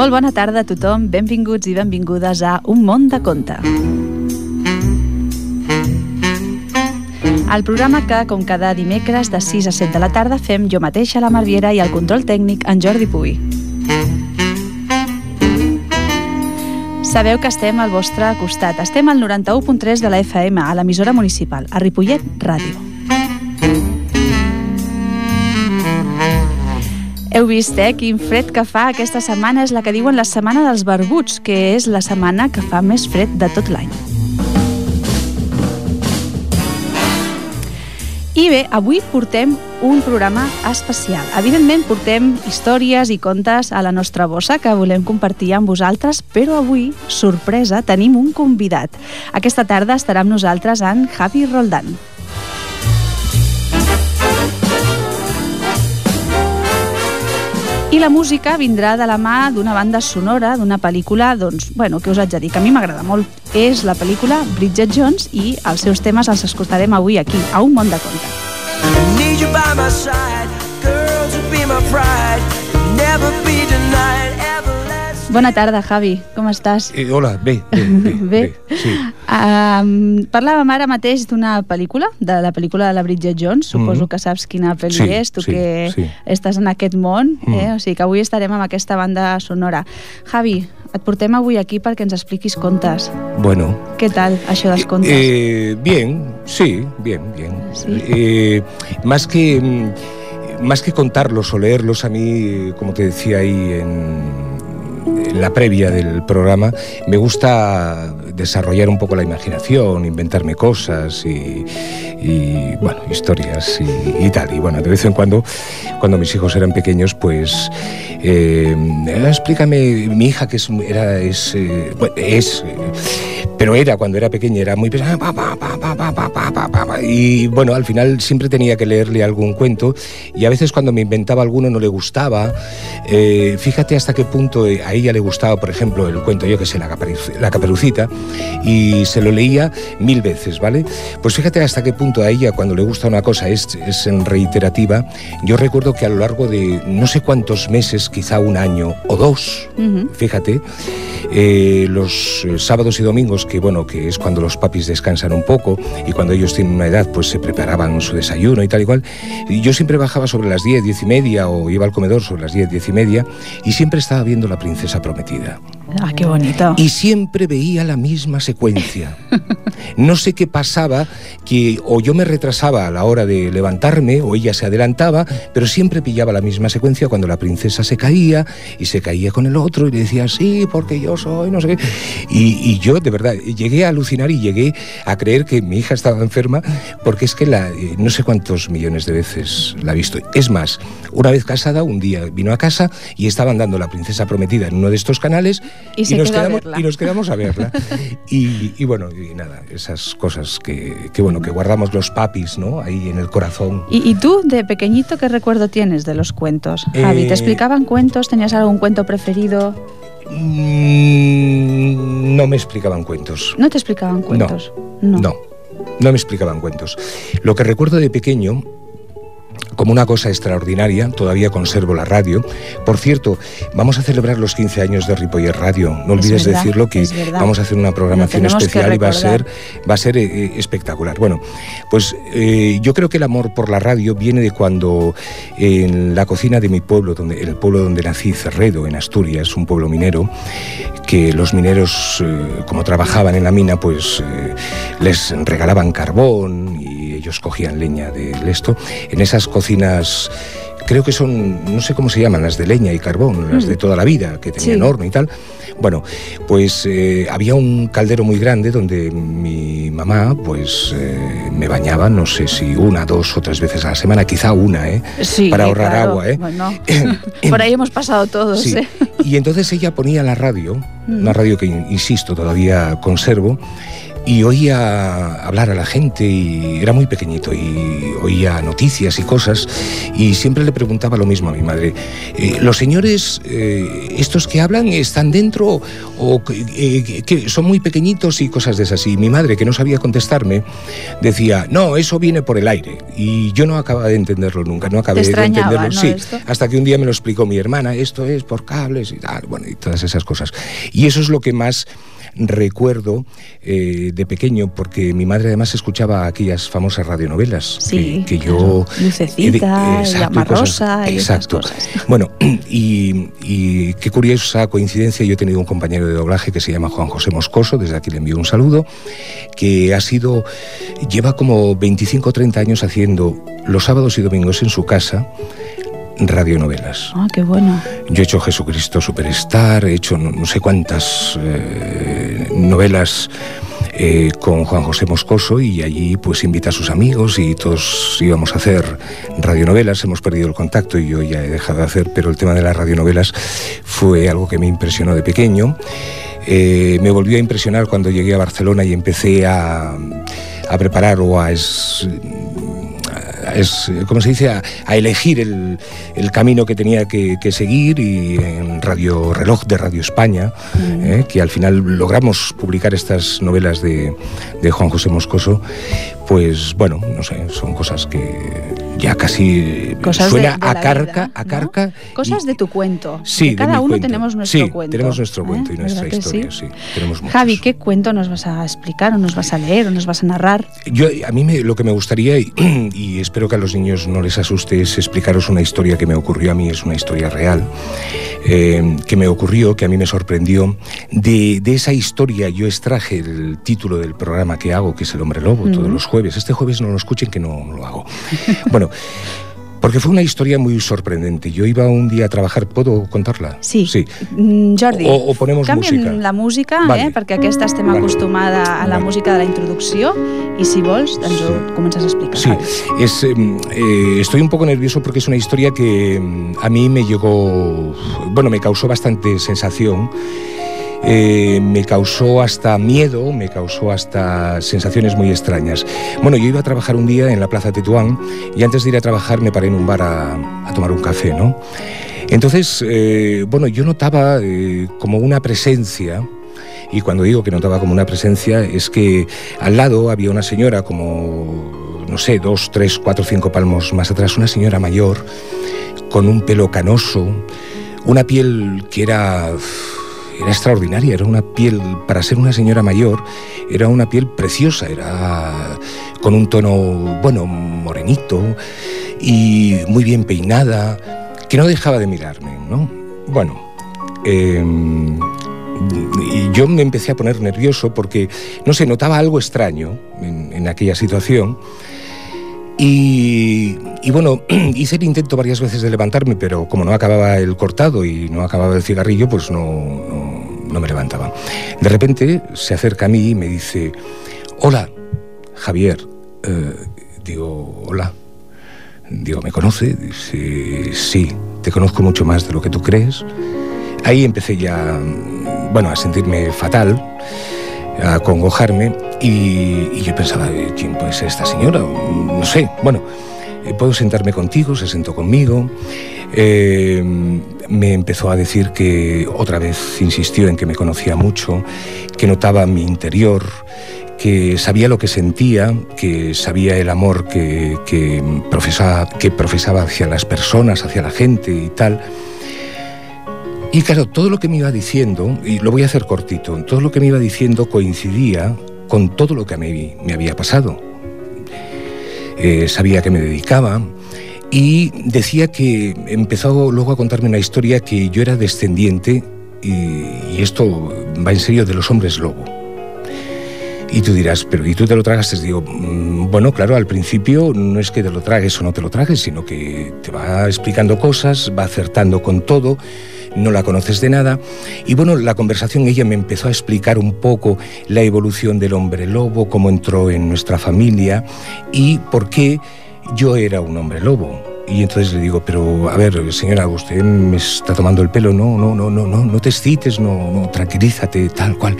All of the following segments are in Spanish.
Molt bona tarda a tothom, benvinguts i benvingudes a Un món de conte. El programa que, com cada dimecres de 6 a 7 de la tarda, fem jo mateixa, la Marviera, i el control tècnic, en Jordi Puy. Sabeu que estem al vostre costat. Estem al 91.3 de la FM, a l'emissora municipal, a Ripollet Ràdio. Heu vist, eh? Quin fred que fa aquesta setmana és la que diuen la setmana dels barbuts, que és la setmana que fa més fred de tot l'any. I bé, avui portem un programa especial. Evidentment, portem històries i contes a la nostra bossa que volem compartir amb vosaltres, però avui, sorpresa, tenim un convidat. Aquesta tarda estarà amb nosaltres en Javi Roldán. I la música vindrà de la mà d'una banda sonora d'una pel·lícula, doncs, bueno, que us haig de dir, que a mi m'agrada molt. És la pel·lícula Bridget Jones i els seus temes els escoltarem avui aquí, a Un món de conte. Need you by my side, girls will be my pride, never be Bona tarda, Javi. Com estàs? Eh, hola, bé, bé, bé. bé? bé sí. Um, parlàvem ara mateix d'una pel·lícula, de la pel·lícula de la Bridget Jones. Suposo mm -hmm. que saps quina pel·li sí, és, tu sí, que sí. estàs en aquest món. Mm. Eh? O sigui que avui estarem amb aquesta banda sonora. Javi, et portem avui aquí perquè ens expliquis contes. Bueno. Què tal, això dels contes? Eh, bien, sí, bien, bien. ¿Sí? Eh, más que... Más que contarlos o leerlos, a mí, como te decía ahí en la previa del programa, me gusta desarrollar un poco la imaginación, inventarme cosas y, bueno, historias y, tal. Y bueno, de vez en cuando, cuando mis hijos eran pequeños, pues eh, explícame, mi hija que era, es, eh, es pero era cuando era pequeña, era muy pesada. Y bueno, al final siempre tenía que leerle algún cuento y a veces cuando me inventaba alguno no le gustaba. Eh, fíjate hasta qué punto a ella le gustaba, por ejemplo, el cuento, yo que sé, la caperucita, y se lo leía mil veces, ¿vale? Pues fíjate hasta qué punto a ella cuando le gusta una cosa es, es en reiterativa. Yo recuerdo que a lo largo de no sé cuántos meses, quizá un año o dos, fíjate, eh, los eh, sábados y domingos que bueno, que es cuando los papis descansan un poco y cuando ellos tienen una edad, pues se preparaban su desayuno y tal y cual. Yo siempre bajaba sobre las 10, 10 y media o iba al comedor sobre las 10, 10 y media y siempre estaba viendo La Princesa Prometida. Ah, qué bonito. Y siempre veía la misma secuencia. No sé qué pasaba, que o yo me retrasaba a la hora de levantarme o ella se adelantaba, pero siempre pillaba la misma secuencia cuando la princesa se caía y se caía con el otro y le decía, sí, porque yo soy, no sé qué. Y, yo, de verdad, llegué a alucinar y llegué a creer que mi hija estaba enferma porque es que la, eh, no sé cuántos millones de veces la he visto. Es más, una vez casada, un día vino a casa y estaban dando La Princesa Prometida en uno de estos canales y, nos, quedamos, y nos quedamos a verla. y, bueno, y nada, esas cosas que, que, bueno, que guardamos los papis, ¿no? Ahí en el corazón. ¿Y, tú, de pequeñito, qué recuerdo tienes de los cuentos? Javi, ¿te eh, explicaban cuentos? ¿Tenías algún cuento preferido? Mm, no me explicaban cuentos. ¿No te explicaban cuentos? no, no, no me explicaban cuentos. Lo que recuerdo de pequeño como una cosa extraordinaria, todavía conservo la radio. Por cierto, vamos a celebrar los 15 años de Ripoller Radio. No olvides decirlo que vamos a hacer una programación especial y va a ser, va a ser eh, eh, espectacular. Bueno, pues eh, yo creo que el amor por la radio viene de cuando en la cocina de mi pueblo, donde, el pueblo donde nací, Cerredo, en Asturias, un pueblo minero, que los mineros, como trabajaban en la mina, pues les regalaban carbón y ellos cogían leña del esto. En esas cocinas creo que son, no sé cómo se llaman, las de leña y carbón, las de mm. toda la vida, que tenían horno y tal. Bueno, pues eh, había un caldero muy grande donde mi mamá, pues eh, me bañaba, no sé si una, dos o tres veces a la semana, quizá una, ¿eh? Para ahorrar agua, ¿eh? por ahí hemos pasado todos, sí. ¿eh? Y entonces ella ponía la radio, una mm. radio que, insisto, todavía conservo, y oía hablar a la gente y era muy pequeñito y oía noticias y cosas y siempre le preguntaba lo mismo a mi madre. Eh, ¿Los señores, eh, estos que hablan, están dentro o eh, que son muy pequeñitos y cosas de esas? Y mi madre, que no sabía contestarme, decía, no, eso viene por el aire. Y yo no acababa de entenderlo nunca, no acabé de entenderlo. sí, hasta que un día me lo explicó mi hermana, esto es por cables y tal, bueno, y todas esas cosas. Y eso es lo que más recuerdo eh, de pequeño, porque mi madre además escuchaba aquellas famosas radionovelas que, yo... Lucecita, la Rosa y exacto. Bueno, y, qué curiosa coincidencia, yo he tenido un compañero de doblaje que se llama Juan José Moscoso, desde aquí le envío un saludo, que ha sido, lleva como 25 o 30 años haciendo los sábados y domingos en su casa radionovelas. Ah, qué bueno. Yo he hecho Jesucristo Superstar, he hecho no, sé cuántas eh, novelas eh, con Juan José Moscoso y allí pues invita a sus amigos y todos íbamos a hacer radionovelas. Hemos perdido el contacto y yo ya he dejado de hacer, pero el tema de las radionovelas fue algo que me impresionó de pequeño. Eh, me volvió a impresionar cuando llegué a Barcelona y empecé a, a preparar o a es, como se dice, a, elegir el, camino que tenía que, seguir y en Radio Reloj de Radio España, mm. eh, que al final logramos publicar estas novelas de, de Juan José Moscoso, pues bueno, no sé, son cosas que ya casi suena a carca, a carca. Cosas de tu cuento. Sí, cada uno tenemos nuestro sí, cuento. tenemos nuestro cuento y ¿Eh? nuestra historia, sí. Tenemos Javi, ¿qué cuento nos vas a explicar o nos vas a leer o nos vas a narrar? Yo a mí me, lo que me gustaría y, espero que a los niños no les asuste es explicaros una historia que me ocurrió a mí, es una historia real, eh, que me ocurrió, que a mí me sorprendió. De, de, esa historia yo extraje el título del programa que hago, que es El Hombre Lobo, todos los jueves. Este jueves no lo escuchen que no lo hago. Bueno, porque fue una historia muy sorprendente. Yo iba un día a trabajar, ¿puedo contarla? Sí. sí. Mm, Jordi, o, o ponemos música. la música, vale. eh, perquè aquesta estem vale. acostumada a la vale. música de la introducció y si vols, doncs ho comences a explicar. Sí, es, eh, estoy un poco nervioso porque es una historia que a mí me llegó, bueno, me causó bastante sensación eh, me causó hasta miedo, me causó hasta sensaciones muy extrañas. Bueno, yo iba a trabajar un día en la Plaza Tetuán y antes de ir a trabajar me paré en un bar a, tomar un café, ¿no? Entonces, eh, bueno, yo notaba eh, como una presencia, y cuando digo que notaba como una presencia es que al lado había una señora como, no sé, dos, tres, cuatro, cinco palmos más atrás, una señora mayor, con un pelo canoso, una piel que era era extraordinaria, era una piel, para ser una señora mayor, era una piel preciosa, era con un tono, bueno, morenito y muy bien peinada, que no dejaba de mirarme, ¿no? Bueno, em, y yo me empecé a poner nervioso porque, no sé, notaba algo extraño en, en aquella situación. Y, bueno, hice el intento varias veces de levantarme, pero como no acababa el cortado y no acababa el cigarrillo, pues no, no, me levantaba. De repente se acerca a mí y me dice, hola, Javier. Eh, digo, hola. Digo, ¿me conoce? Dice, sí, te conozco mucho más de lo que tú crees. Ahí empecé ya, bueno, a sentirme fatal a congojarme y, yo pensaba, ¿quién puede ser esta señora? No sé, bueno, eh, puedo sentarme contigo, se sentó conmigo, eh, me empezó a decir que otra vez insistió en que me conocía mucho, que notaba mi interior, que sabía lo que sentía, que sabía el amor que, que, profesaba, que profesaba hacia las personas, hacia la gente y tal. Y claro, todo lo que me iba diciendo, y lo voy a hacer cortito, todo lo que me iba diciendo coincidía con todo lo que mí me había pasado. Eh, sabía que me dedicaba y decía que empezó luego a contarme una historia que yo era descendiente, y, y esto va en serio, de los hombres lobo. Y tú dirás, pero ¿y tú te lo tragas? Te digo, mm, bueno, claro, al principio no es que te lo tragues o no te lo tragues, sino que te va explicando cosas, va acertando con todo no la conoces de nada. Y bueno, la conversación ella me empezó a explicar un poco la evolución del hombre lobo, cómo entró en nuestra familia y por qué yo era un hombre lobo. Y entonces le digo, pero a ver, señora, usted me está tomando el pelo, no, no, no, no, no, no te excites, no, no, tranquilízate, tal cual.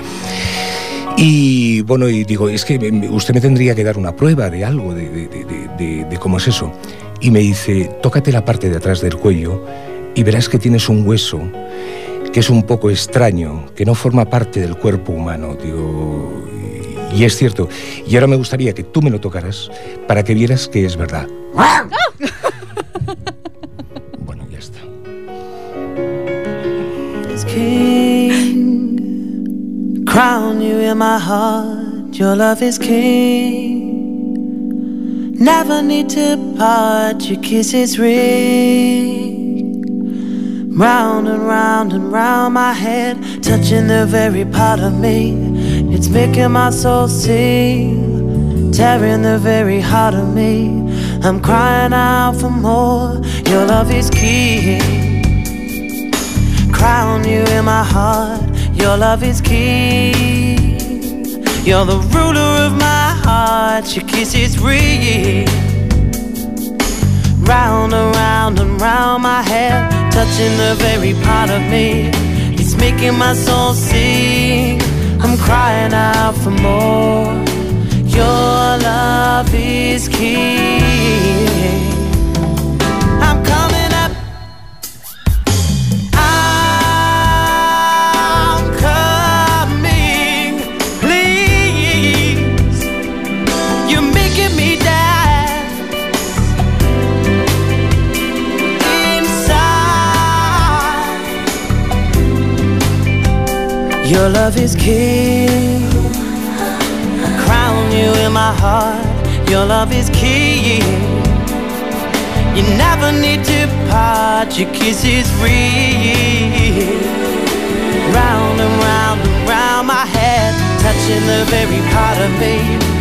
Y bueno, y digo, es que usted me tendría que dar una prueba de algo, de, cómo es eso. Y me dice, tócate la parte de atrás del cuello y verás que tienes un hueso que es un poco extraño, que no forma parte del cuerpo humano. Digo, y es cierto. Y ahora me gustaría que tú me lo tocaras para que vieras que es verdad. bueno, ya está. crown you in my heart. Your love is king. Never need to part. Your kiss is ring. Round and round and round my head, touching the very part of me. It's making my soul sing, tearing the very heart of me. I'm crying out for more. Your love is key. Crown you in my heart your love is key. You're the ruler of my heart. Your kiss is real. Round and round and round my head, touching the very part of me. It's making my soul sing. I'm crying out for more. Your love is king. Your love is king. Crown you in my heart. Your love is king. You never need to part. Your kiss is real. Round and round and round my head, touching the very part of me.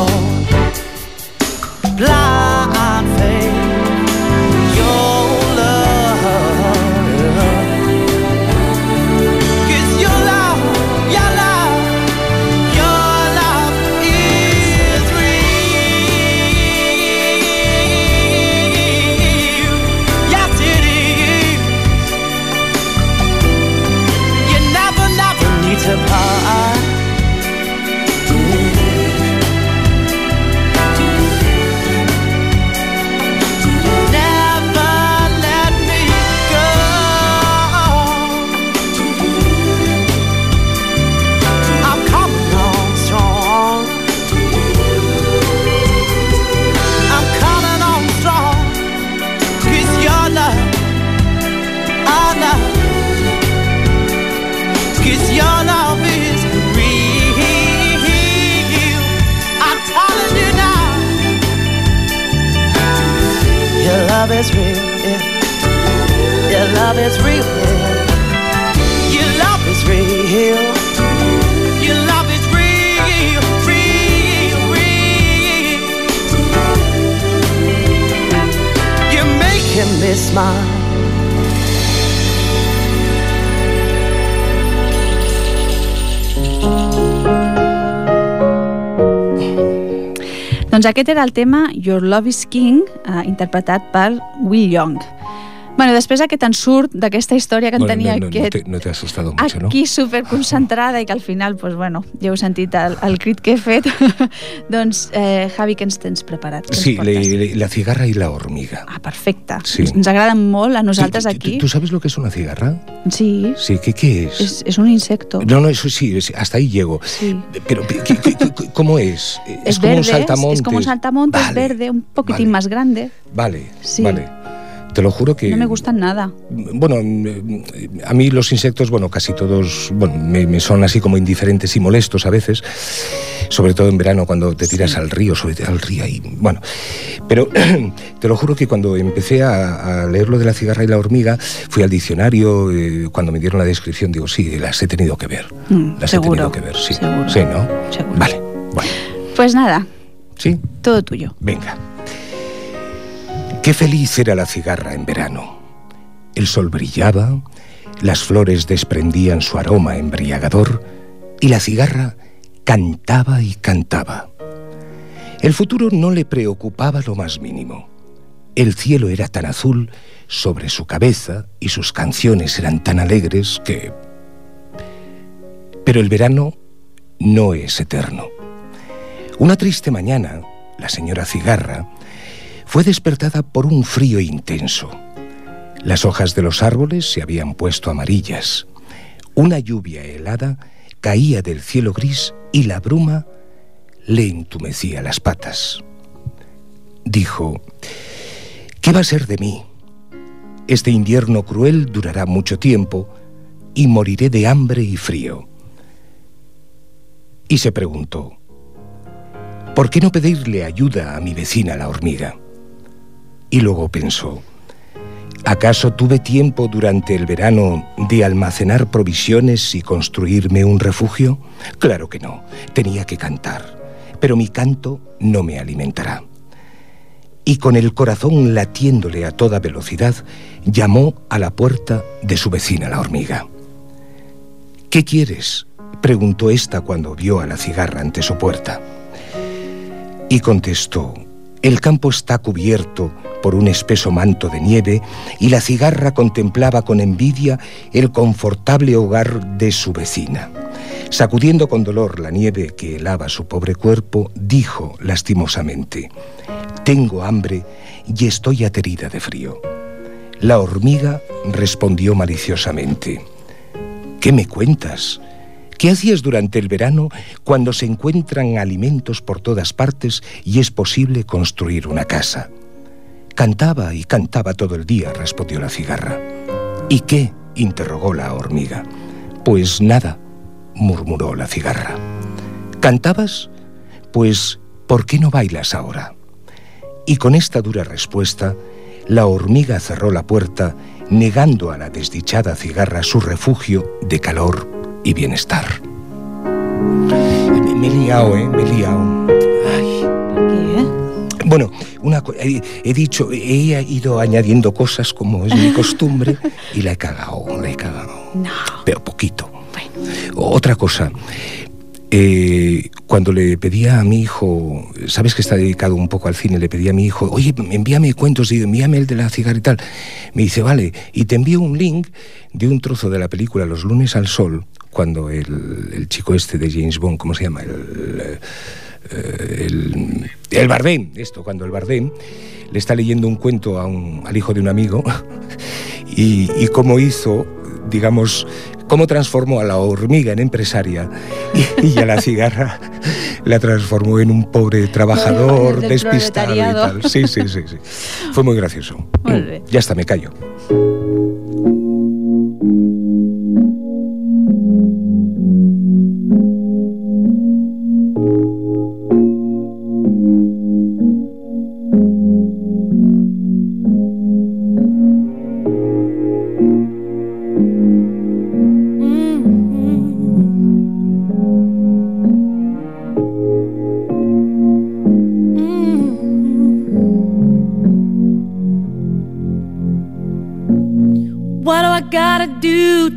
all. Doncs aquest era el tema Your Love is King, eh, interpretat per Will Young. Bueno, després que te'n surt d'aquesta història que en Bueno, tenia no, no, aquest... no te, no asustado mucho, ¿no? aquí superconcentrada i que al final, pues, bueno, ja heu sentit el, el crit que he fet. doncs, eh, Javi, què ens tens preparat? Ens Sí, le- le- la cigarra y la hormiga. Ah, perfecte. Sí. Ens, agraden molt a nosaltres ¿Tú- tú- aquí. ¿Tú sabes lo que es una cigarra? Sí, Sí, ¿qué, qué es? és, és un insecto. No, no, eso sí, es- hasta ahí llego. Sí. Pero, ¿qué- qué- qué- ¿cómo es? Es como un verde, saltamontes. es como un saltamontes Vale, verde, un poquitín vale, más grande. Vale, Sí. vale. Te lo juro que... No me gustan nada. Bueno, mm, a mí los insectos, bueno, casi todos, bueno, me, me son así como indiferentes y molestos a veces, sobre todo en verano cuando te tiras Sí. al río, sobre al río y bueno, pero te lo juro que cuando empecé a, a leer lo de la cigarra y la hormiga, fui al diccionario, eh, cuando me dieron la descripción, digo, sí, las he tenido que ver, Mm, las seguro, he tenido que ver, sí, seguro. sí, ¿no? Seguro. Vale, bueno, Pues nada, sí, todo tuyo. Venga. Qué feliz era la cigarra en verano. El sol brillaba, las flores desprendían su aroma embriagador y la cigarra cantaba y cantaba. El futuro no le preocupaba lo más mínimo. El cielo era tan azul sobre su cabeza y sus canciones eran tan alegres que... Pero el verano no es eterno. Una triste mañana, la señora Cigarra fue despertada por un frío intenso. Las hojas de los árboles se habían puesto amarillas. Una lluvia helada caía del cielo gris y la bruma le entumecía las patas. Dijo, ¿qué va a ser de mí? Este invierno cruel durará mucho tiempo y moriré de hambre y frío. Y se preguntó, ¿por qué no pedirle ayuda a mi vecina la hormiga? Y luego pensó, ¿acaso tuve tiempo durante el verano de almacenar provisiones y construirme un refugio? Claro que no, tenía que cantar, pero mi canto no me alimentará. Y con el corazón latiéndole a toda velocidad, llamó a la puerta de su vecina la hormiga. ¿Qué quieres? preguntó ésta cuando vio a la cigarra ante su puerta. Y contestó, el campo está cubierto por un espeso manto de nieve y la cigarra contemplaba con envidia el confortable hogar de su vecina. Sacudiendo con dolor la nieve que helaba su pobre cuerpo, dijo lastimosamente, Tengo hambre y estoy aterida de frío. La hormiga respondió maliciosamente, ¿Qué me cuentas? ¿Qué hacías durante el verano cuando se encuentran alimentos por todas partes y es posible construir una casa? Cantaba y cantaba todo el día, respondió la cigarra. ¿Y qué? interrogó la hormiga. Pues nada, murmuró la cigarra. ¿Cantabas? Pues, ¿por qué no bailas ahora? Y con esta dura respuesta, la hormiga cerró la puerta, negando a la desdichada cigarra su refugio de calor y bienestar. Me, me he liado, ¿eh? Me he liado. Ay. ¿Qué? Bueno, una, he, he dicho, he ido añadiendo cosas como es mi costumbre y la he cagado, la he cagado. No. Pero poquito. Bueno, Otra cosa, eh, cuando le pedía a mi hijo, sabes que está dedicado un poco al cine, le pedía a mi hijo, oye, envíame cuentos, y envíame el de la cigarra y tal. Me dice, vale, y te envío un link de un trozo de la película Los lunes al sol, cuando el, el chico este de James Bond, ¿cómo se llama? El, eh, el, el Bardem, esto, cuando el Bardem le está leyendo un cuento a un- al hijo de un amigo y, y cómo hizo, digamos, cómo transformó a la hormiga en empresaria y, y a la cigarra la transformó en un pobre trabajador despistado y tal. Sí, sí, sí, sí. Fue muy gracioso. Muy. Ya está, me callo.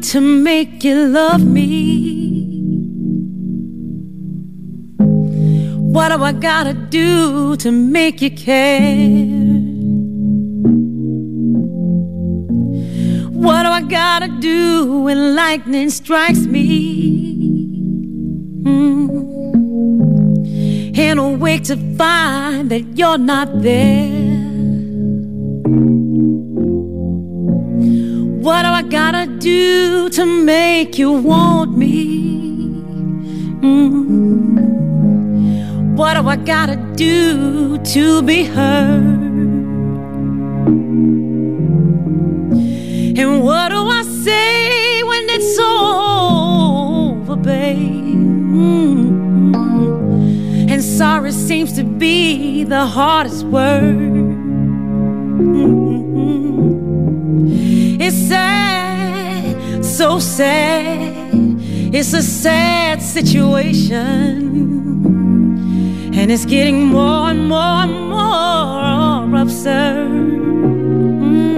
To make you love me? What do I gotta do to make you care? What do I gotta do when lightning strikes me? Mm. And awake to find that you're not there. What do I gotta do to make you want me? Mm. What do I gotta do to be heard? And what do I say when it's over, babe? Mm. And sorry seems to be the hardest word. It's sad, so sad. It's a sad situation. And it's getting more and more and more absurd.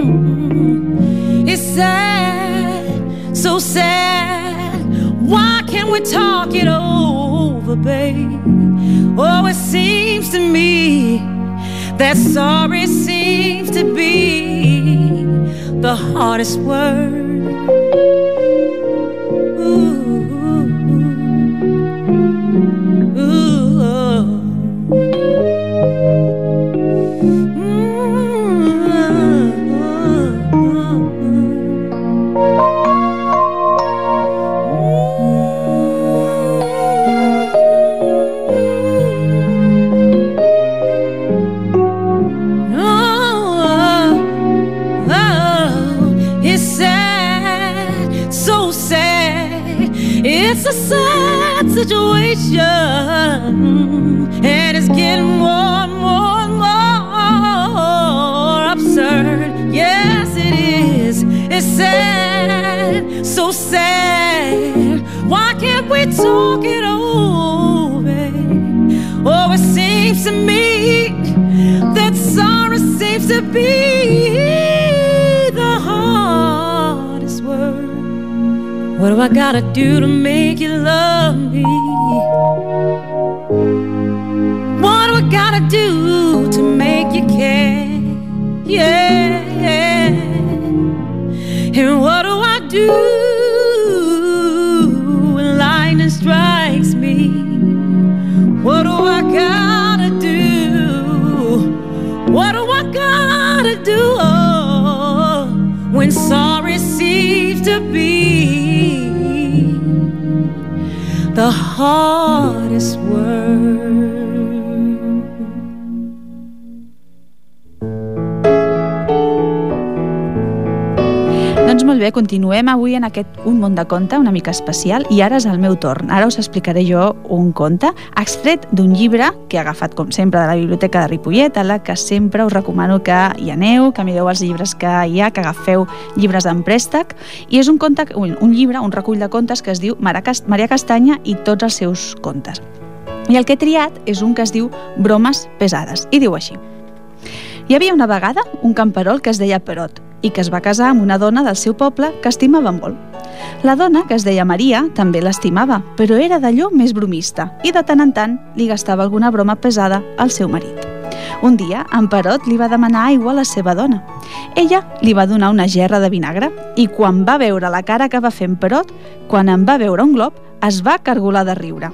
Mm. It's sad, so sad. Why can't we talk it over, babe? Oh, it seems to me that sorry seems to be the hardest word. I do to make you love me? What do I gotta do to make you care? Yeah. yeah. And what do I do when lightning strikes me? What do I gotta do? What do I gotta do oh, when sorry seems to be hardest word? Molt bé, continuem avui en aquest Un món de conte una mica especial i ara és el meu torn. Ara us explicaré jo un conte extret d'un llibre que he agafat, com sempre, de la Biblioteca de Ripollet, a la que sempre us recomano que hi aneu, que mireu els llibres que hi ha, que agafeu llibres en préstec. I és un, conte, un, un llibre, un recull de contes que es diu Maria Castanya i tots els seus contes. I el que he triat és un que es diu Bromes pesades, i diu així. Hi havia una vegada un camperol que es deia Perot i que es va casar amb una dona del seu poble que estimava molt. La dona, que es deia Maria, també l'estimava, però era d'allò més bromista i de tant en tant li gastava alguna broma pesada al seu marit. Un dia, en Perot li va demanar aigua a la seva dona. Ella li va donar una gerra de vinagre i quan va veure la cara que va fer en Perot, quan en va veure un glob, es va cargolar de riure.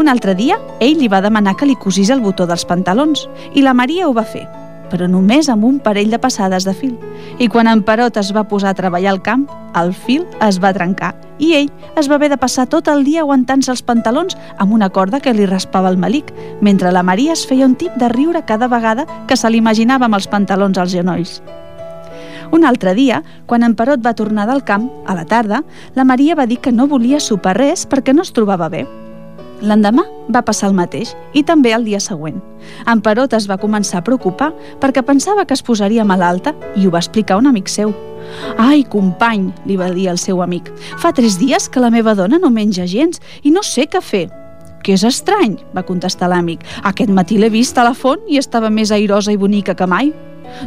Un altre dia, ell li va demanar que li cosís el botó dels pantalons i la Maria ho va fer, però només amb un parell de passades de fil. I quan en Perot es va posar a treballar al camp, el fil es va trencar i ell es va haver de passar tot el dia aguantant-se els pantalons amb una corda que li raspava el malic, mentre la Maria es feia un tip de riure cada vegada que se l'imaginava amb els pantalons als genolls. Un altre dia, quan en Perot va tornar del camp, a la tarda, la Maria va dir que no volia sopar res perquè no es trobava bé. L'endemà va passar el mateix i també el dia següent. En Perot es va començar a preocupar perquè pensava que es posaria malalta i ho va explicar a un amic seu. Ai, company, li va dir el seu amic, fa tres dies que la meva dona no menja gens i no sé què fer. Que és estrany, va contestar l'amic. Aquest matí l'he vist a la font i estava més airosa i bonica que mai.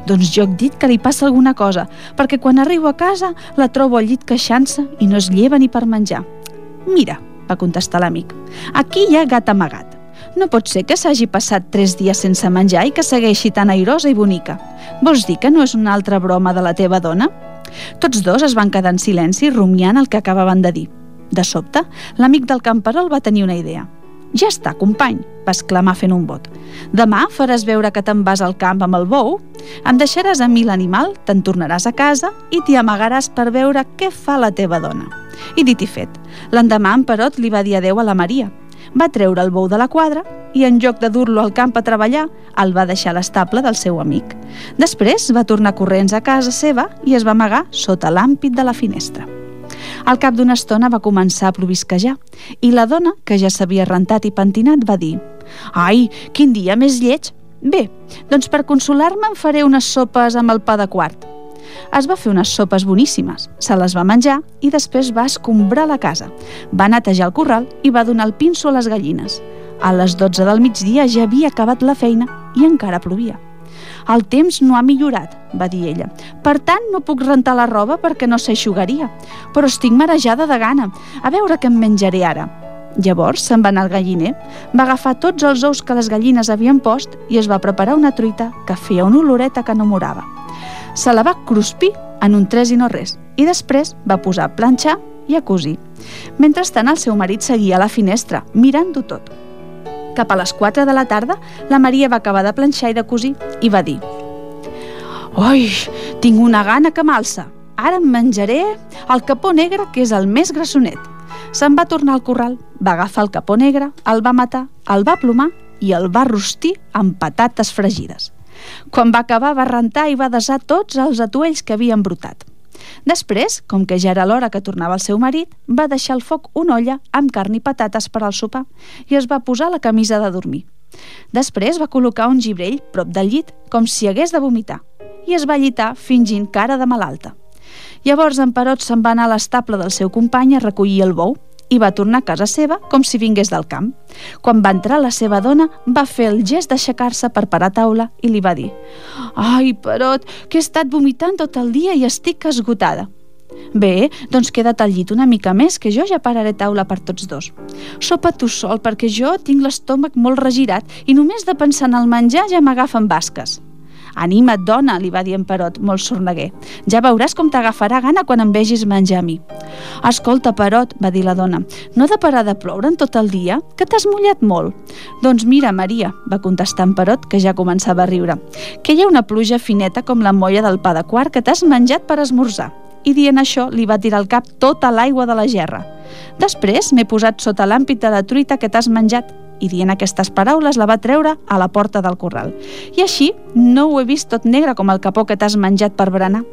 Doncs jo et dit que li passa alguna cosa, perquè quan arribo a casa la trobo al llit queixant-se i no es lleva ni per menjar. Mira, va contestar l'amic, aquí hi ha gat amagat. No pot ser que s'hagi passat tres dies sense menjar i que segueixi tan airosa i bonica. Vols dir que no és una altra broma de la teva dona? Tots dos es van quedar en silenci rumiant el que acabaven de dir. De sobte, l'amic del camperol va tenir una idea. Ja està, company, va exclamar fent un vot. Demà faràs veure que te'n vas al camp amb el bou, em deixaràs a mi l'animal, te'n tornaràs a casa i t'hi amagaràs per veure què fa la teva dona. I dit i fet, l'endemà en Perot li va dir adeu a la Maria. Va treure el bou de la quadra i en lloc de dur-lo al camp a treballar, el va deixar a l'estable del seu amic. Després va tornar corrents a casa seva i es va amagar sota l'àmpit de la finestra. Al cap d'una estona va començar a plovisquejar i la dona, que ja s'havia rentat i pentinat, va dir «Ai, quin dia més lleig! Bé, doncs per consolar-me em faré unes sopes amb el pa de quart». Es va fer unes sopes boníssimes, se les va menjar i després va escombrar la casa. Va netejar el corral i va donar el pinso a les gallines. A les 12 del migdia ja havia acabat la feina i encara plovia. El temps no ha millorat, va dir ella. Per tant, no puc rentar la roba perquè no s'aixugaria. Però estic marejada de gana. A veure què em menjaré ara. Llavors se'n va anar al galliner, va agafar tots els ous que les gallines havien post i es va preparar una truita que feia una oloreta que enamorava. Se la va cruspir en un tres i no res i després va posar a planxar i a cosir. Mentrestant el seu marit seguia a la finestra, mirant-ho tot. Cap a les 4 de la tarda, la Maria va acabar de planxar i de cosir i va dir «Oi, tinc una gana que m'alça. Ara em menjaré el capó negre, que és el més grassonet». Se'n va tornar al corral, va agafar el capó negre, el va matar, el va plomar i el va rostir amb patates fregides. Quan va acabar, va rentar i va desar tots els atuells que havien brotat. Després, com que ja era l'hora que tornava el seu marit, va deixar al foc una olla amb carn i patates per al sopar i es va posar la camisa de dormir. Després va col·locar un gibrell prop del llit, com si hagués de vomitar, i es va llitar fingint cara de malalta. Llavors en Perot se'n va anar a l'estable del seu company a recollir el bou i va tornar a casa seva com si vingués del camp. Quan va entrar la seva dona, va fer el gest d'aixecar-se per parar taula i li va dir «Ai, Perot, que he estat vomitant tot el dia i estic esgotada». Bé, doncs queda't al llit una mica més, que jo ja pararé taula per tots dos. Sopa tu sol, perquè jo tinc l'estómac molt regirat i només de pensar en el menjar ja m'agafen basques. Anima't, dona, li va dir en Perot, molt sorneguer. Ja veuràs com t'agafarà gana quan em vegis menjar a mi. Escolta, Perot, va dir la dona, no ha de parar de ploure en tot el dia? Que t'has mullat molt? Doncs mira, Maria, va contestar en Perot, que ja començava a riure, que hi ha una pluja fineta com la molla del pa de quart que t'has menjat per esmorzar. I dient això, li va tirar al cap tota l'aigua de la gerra. Després m'he posat sota l'àmpit de la truita que t'has menjat i dient aquestes paraules la va treure a la porta del corral. I així no ho he vist tot negre com el capó que t'has menjat per berenar.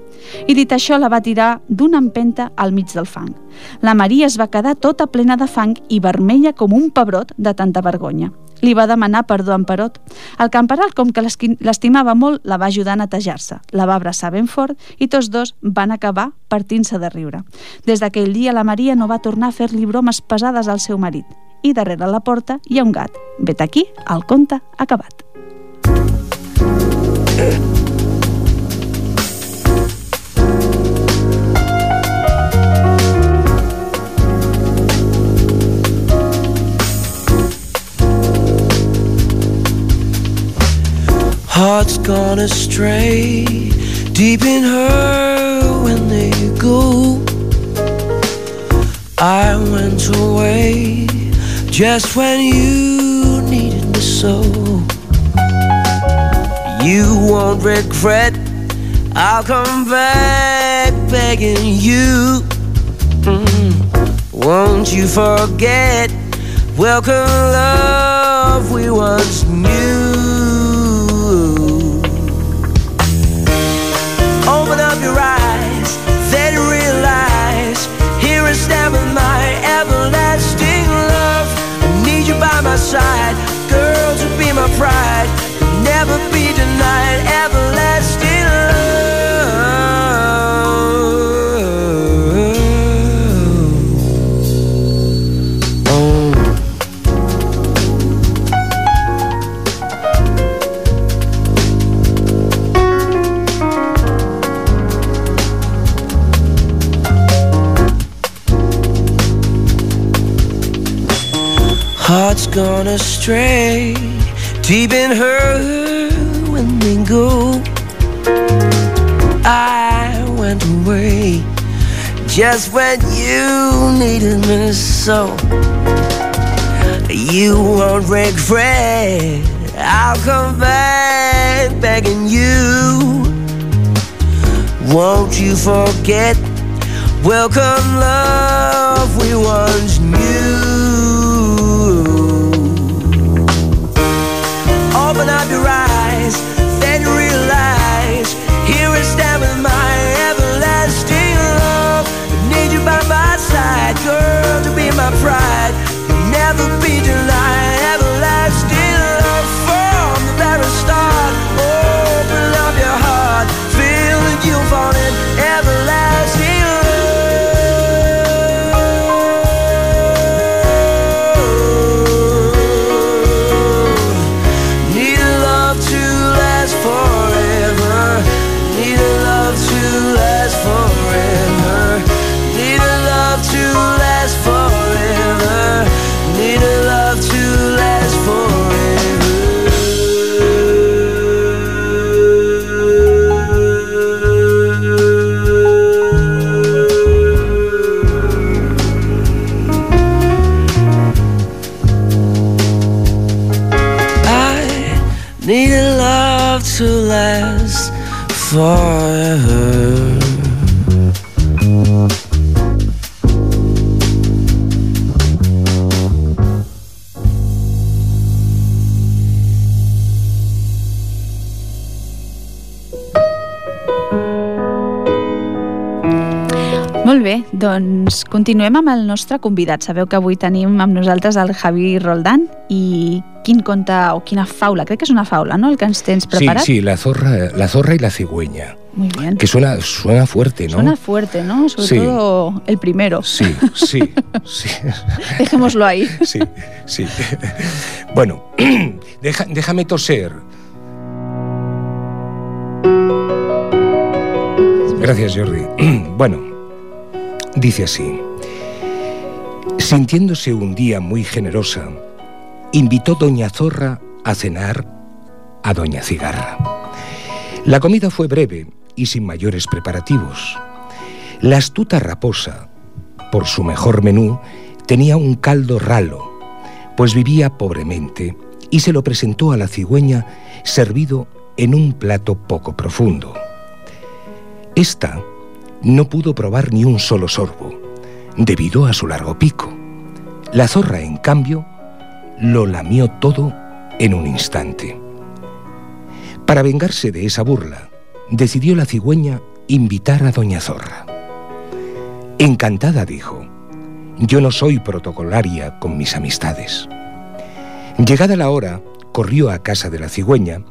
I dit això la va tirar d'una empenta al mig del fang. La Maria es va quedar tota plena de fang i vermella com un pebrot de tanta vergonya. Li va demanar perdó en Perot. El camperal, com que l'estimava molt, la va ajudar a netejar-se. La va abraçar ben fort i tots dos van acabar partint-se de riure. Des d'aquell dia la Maria no va tornar a fer-li bromes pesades al seu marit i darrere la porta hi ha un gat. Vet aquí, el conte acabat. Hearts gone astray, deep in her when they go. I went away just when you needed me so. You won't regret, I'll come back begging you. Mm. Won't you forget, welcome love we once knew. Side, girl, to be my pride. Never be denied, everlasting gone astray, deep in her when they go. I went away just when you needed me so. You won't regret. I'll come back begging you. Won't you forget? Welcome love we once knew. Eyes, then realize. Here I stand with my everlasting love. Need you by my side, girl, to be my pride. You'll never be bé, doncs continuem amb el nostre convidat. Sabeu que avui tenim amb nosaltres el Javi Roldán i quin conte o quina faula, crec que és una faula, ¿no?, el que ens tens Sí, preparat. sí, la zorra, la zorra y la cigüeña. Muy bien. Que suena, suena fuerte, ¿no? Suena fuerte, ¿no? Sobre Sí. todo el primero. Sí, sí, sí. Dejémoslo ahí. Sí, sí. Bueno, deja- déjame toser. Gracias, Jordi. Bueno, dice así. Sintiéndose un día muy generosa, invitó Doña Zorra a cenar a Doña Cigarra. La comida fue breve y sin mayores preparativos. La astuta raposa, por su mejor menú, tenía un caldo ralo, pues vivía pobremente y se lo presentó a la cigüeña servido en un plato poco profundo. Esta no pudo probar ni un solo sorbo, debido a su largo pico. La zorra, en cambio, lo lamió todo en un instante. Para vengarse de esa burla, decidió la cigüeña invitar a Doña Zorra. Encantada dijo, yo no soy protocolaria con mis amistades. Llegada la hora, corrió a casa de la cigüeña,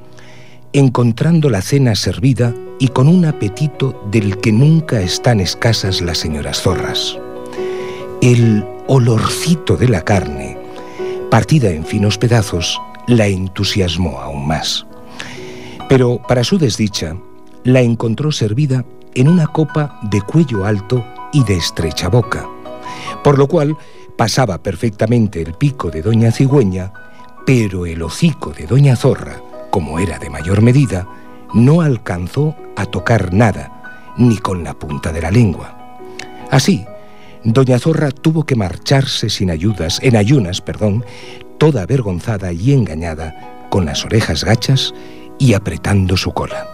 encontrando la cena servida y con un apetito del que nunca están escasas las señoras zorras. El olorcito de la carne, partida en finos pedazos, la entusiasmó aún más. Pero, para su desdicha, la encontró servida en una copa de cuello alto y de estrecha boca, por lo cual pasaba perfectamente el pico de Doña Cigüeña, pero el hocico de Doña Zorra, como era de mayor medida, no alcanzó a tocar nada, ni con la punta de la lengua. Así, Doña Zorra tuvo que marcharse sin ayudas, en ayunas, perdón, toda avergonzada y engañada, con las orejas gachas y apretando su cola.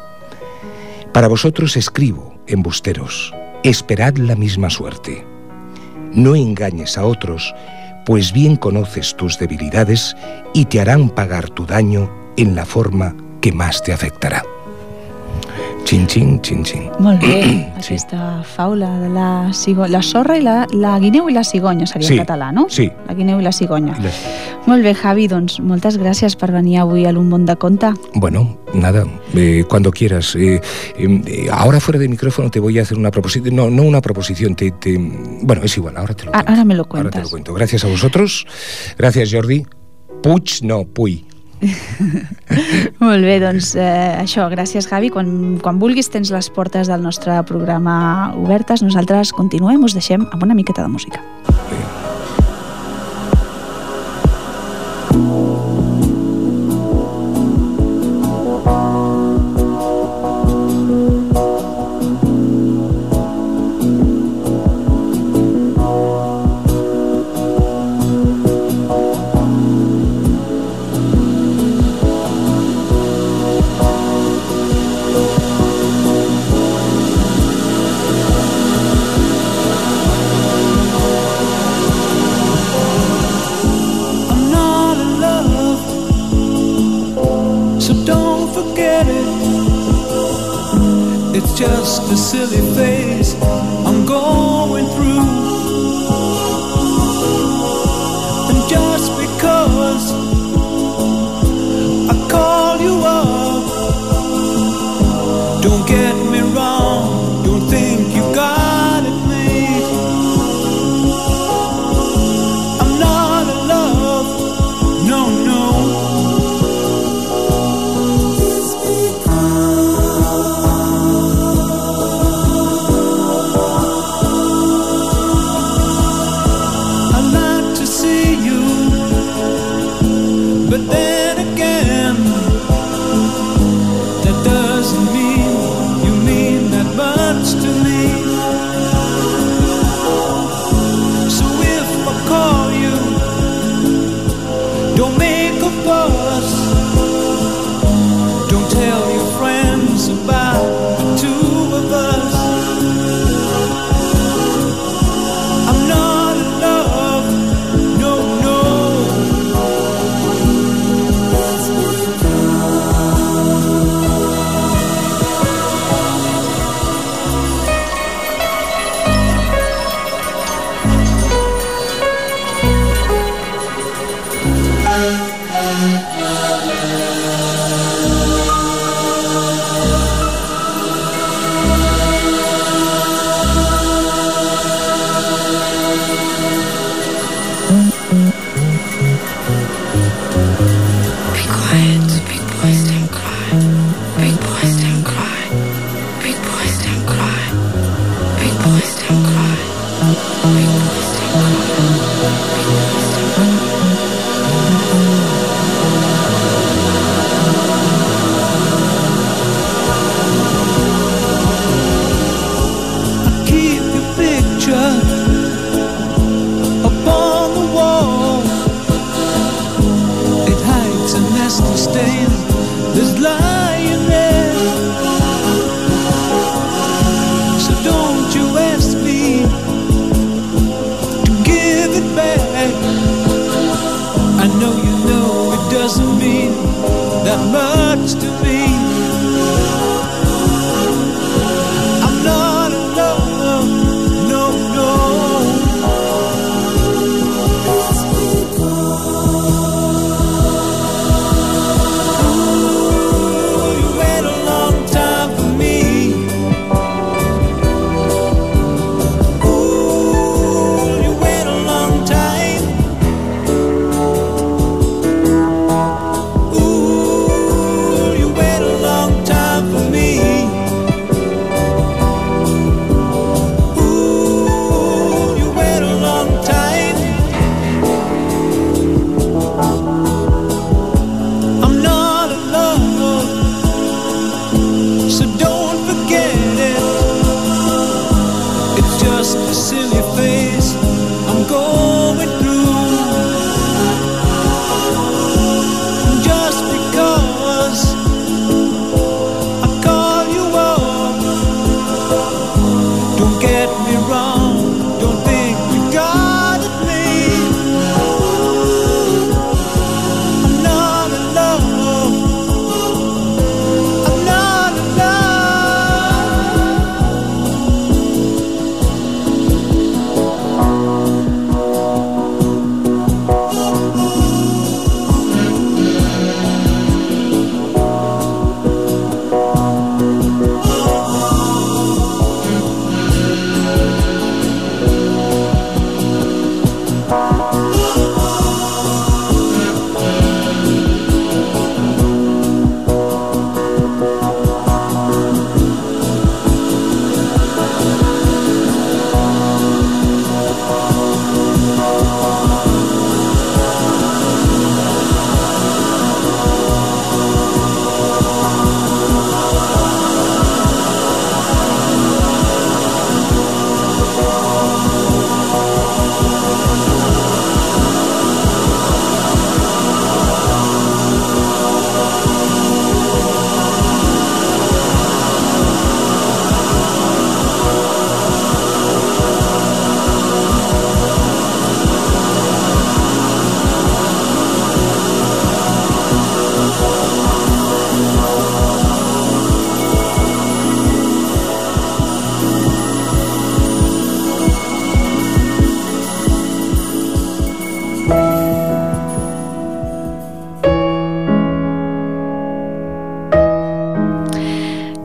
Para vosotros escribo, embusteros, esperad la misma suerte. No engañes a otros, pues bien conoces tus debilidades y te harán pagar tu daño en la forma que más te afectará. Chin, chin, chin, chin. Molt bé, Sí. aquesta faula de la, cigo... la sorra i la, la guineu i la cigonya seria Sí, en català, no? sí. La guineu i la cigonya. Le- Molt bé, Javi, doncs moltes gràcies per venir avui a l'Un món de conte. Bueno, nada, eh, cuando quieras. Eh, eh, ahora fuera de micrófono te voy a hacer una proposición. No, no una proposición, te, te- Bueno, es igual, ahora te lo Ah, cuento. ahora me lo Ahora te cuentas. lo cuento. Gracias a vosotros. Gracias, Jordi. Puig, no, Puy. Molt bé, doncs eh, això, gràcies Javi. Quan, quan vulguis tens les portes del nostre programa obertes. Nosaltres continuem, us deixem amb una miqueta de música.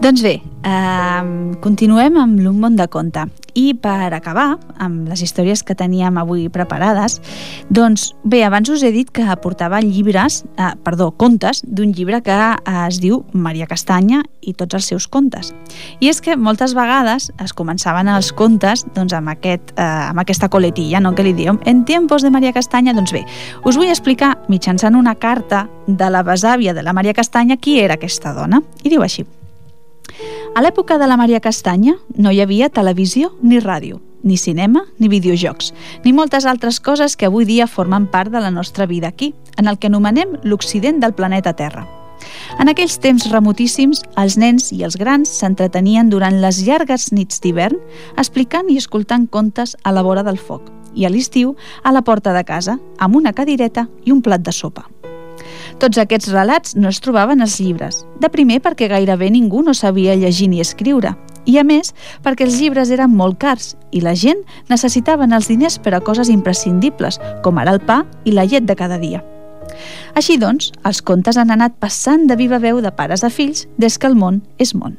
Doncs bé, eh, continuem amb l'Un món de conte. I per acabar amb les històries que teníem avui preparades, doncs bé, abans us he dit que portava llibres, eh, perdó, contes d'un llibre que eh, es diu Maria Castanya i tots els seus contes. I és que moltes vegades es començaven els contes doncs, amb, aquest, eh, amb aquesta coletilla, no, que li diem en tiempos de Maria Castanya. Doncs bé, us vull explicar mitjançant una carta de la besàvia de la Maria Castanya qui era aquesta dona. I diu així. A l'època de la Maria Castanya no hi havia televisió ni ràdio, ni cinema ni videojocs, ni moltes altres coses que avui dia formen part de la nostra vida aquí, en el que anomenem l'Occident del planeta Terra. En aquells temps remotíssims, els nens i els grans s'entretenien durant les llargues nits d'hivern explicant i escoltant contes a la vora del foc i a l'estiu a la porta de casa, amb una cadireta i un plat de sopa. Tots aquests relats no es trobaven als llibres. De primer perquè gairebé ningú no sabia llegir ni escriure. I a més, perquè els llibres eren molt cars i la gent necessitaven els diners per a coses imprescindibles, com ara el pa i la llet de cada dia. Així doncs, els contes han anat passant de viva veu de pares a fills des que el món és món.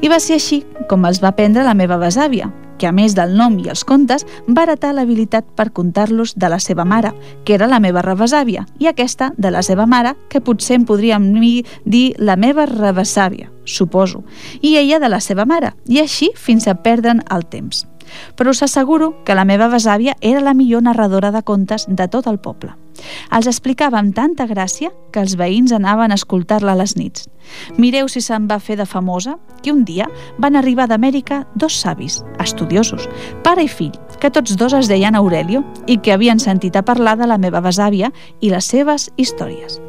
I va ser així com els va aprendre la meva besàvia, que a més del nom i els contes va heretar l'habilitat per contar-los de la seva mare, que era la meva rebesàvia, i aquesta de la seva mare, que potser em podríem dir la meva rebesàvia, suposo, i ella de la seva mare, i així fins a perdre'n el temps. Però us asseguro que la meva besàvia era la millor narradora de contes de tot el poble. Els explicava amb tanta gràcia que els veïns anaven a escoltar-la a les nits. Mireu si se'n va fer de famosa que un dia van arribar d'Amèrica dos savis, estudiosos, pare i fill, que tots dos es deien Aurelio i que havien sentit a parlar de la meva besàvia i les seves històries.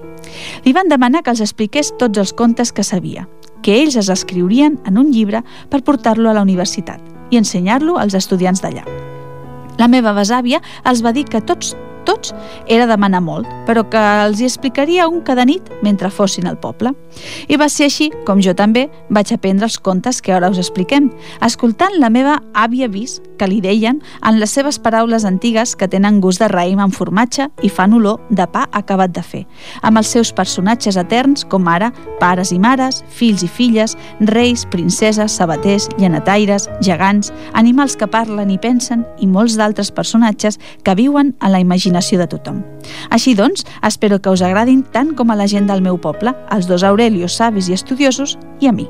Li van demanar que els expliqués tots els contes que sabia, que ells es escriurien en un llibre per portar-lo a la universitat i ensenyar-lo als estudiants d'allà. La meva besàvia els va dir que tots tots era demanar molt, però que els hi explicaria un cada nit mentre fossin al poble. I va ser així com jo també vaig aprendre els contes que ara us expliquem, escoltant la meva àvia vis, que li deien en les seves paraules antigues que tenen gust de raïm amb formatge i fan olor de pa acabat de fer, amb els seus personatges eterns com ara pares i mares, fills i filles, reis, princeses, sabaters, llenataires, gegants, animals que parlen i pensen i molts d'altres personatges que viuen a la imaginació de tothom. Així doncs, espero que us agradin tant com a la gent del meu poble, els dos Aurelios savis i estudiosos, i a mi.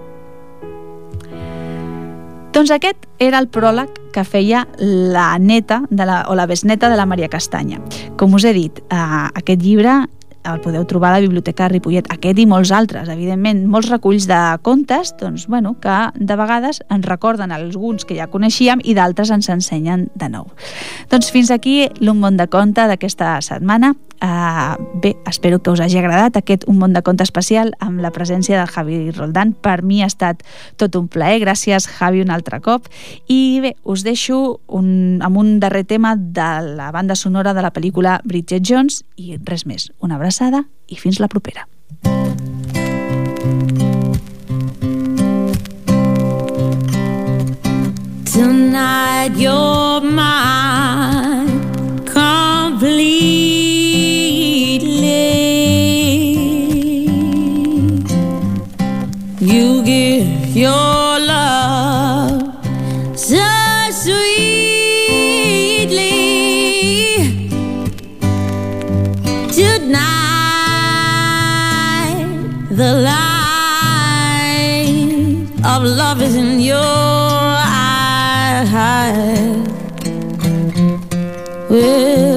Doncs aquest era el pròleg que feia la neta de la, o la besneta de la Maria Castanya. Com us he dit, eh, aquest llibre el podeu trobar a la Biblioteca Ripollet, aquest i molts altres, evidentment, molts reculls de contes, doncs, bueno, que de vegades ens recorden alguns que ja coneixíem i d'altres ens ensenyen de nou. Doncs fins aquí l'Un món de conte d'aquesta setmana. Uh, bé, espero que us hagi agradat aquest Un món de conte especial amb la presència de Javi Roldán. Per mi ha estat tot un plaer. Gràcies, Javi, un altre cop. I bé, us deixo un, amb un darrer tema de la banda sonora de la pel·lícula Bridget Jones i res més. Una abraçada i fins la propera. You give your love the light of love is in your eyes. Will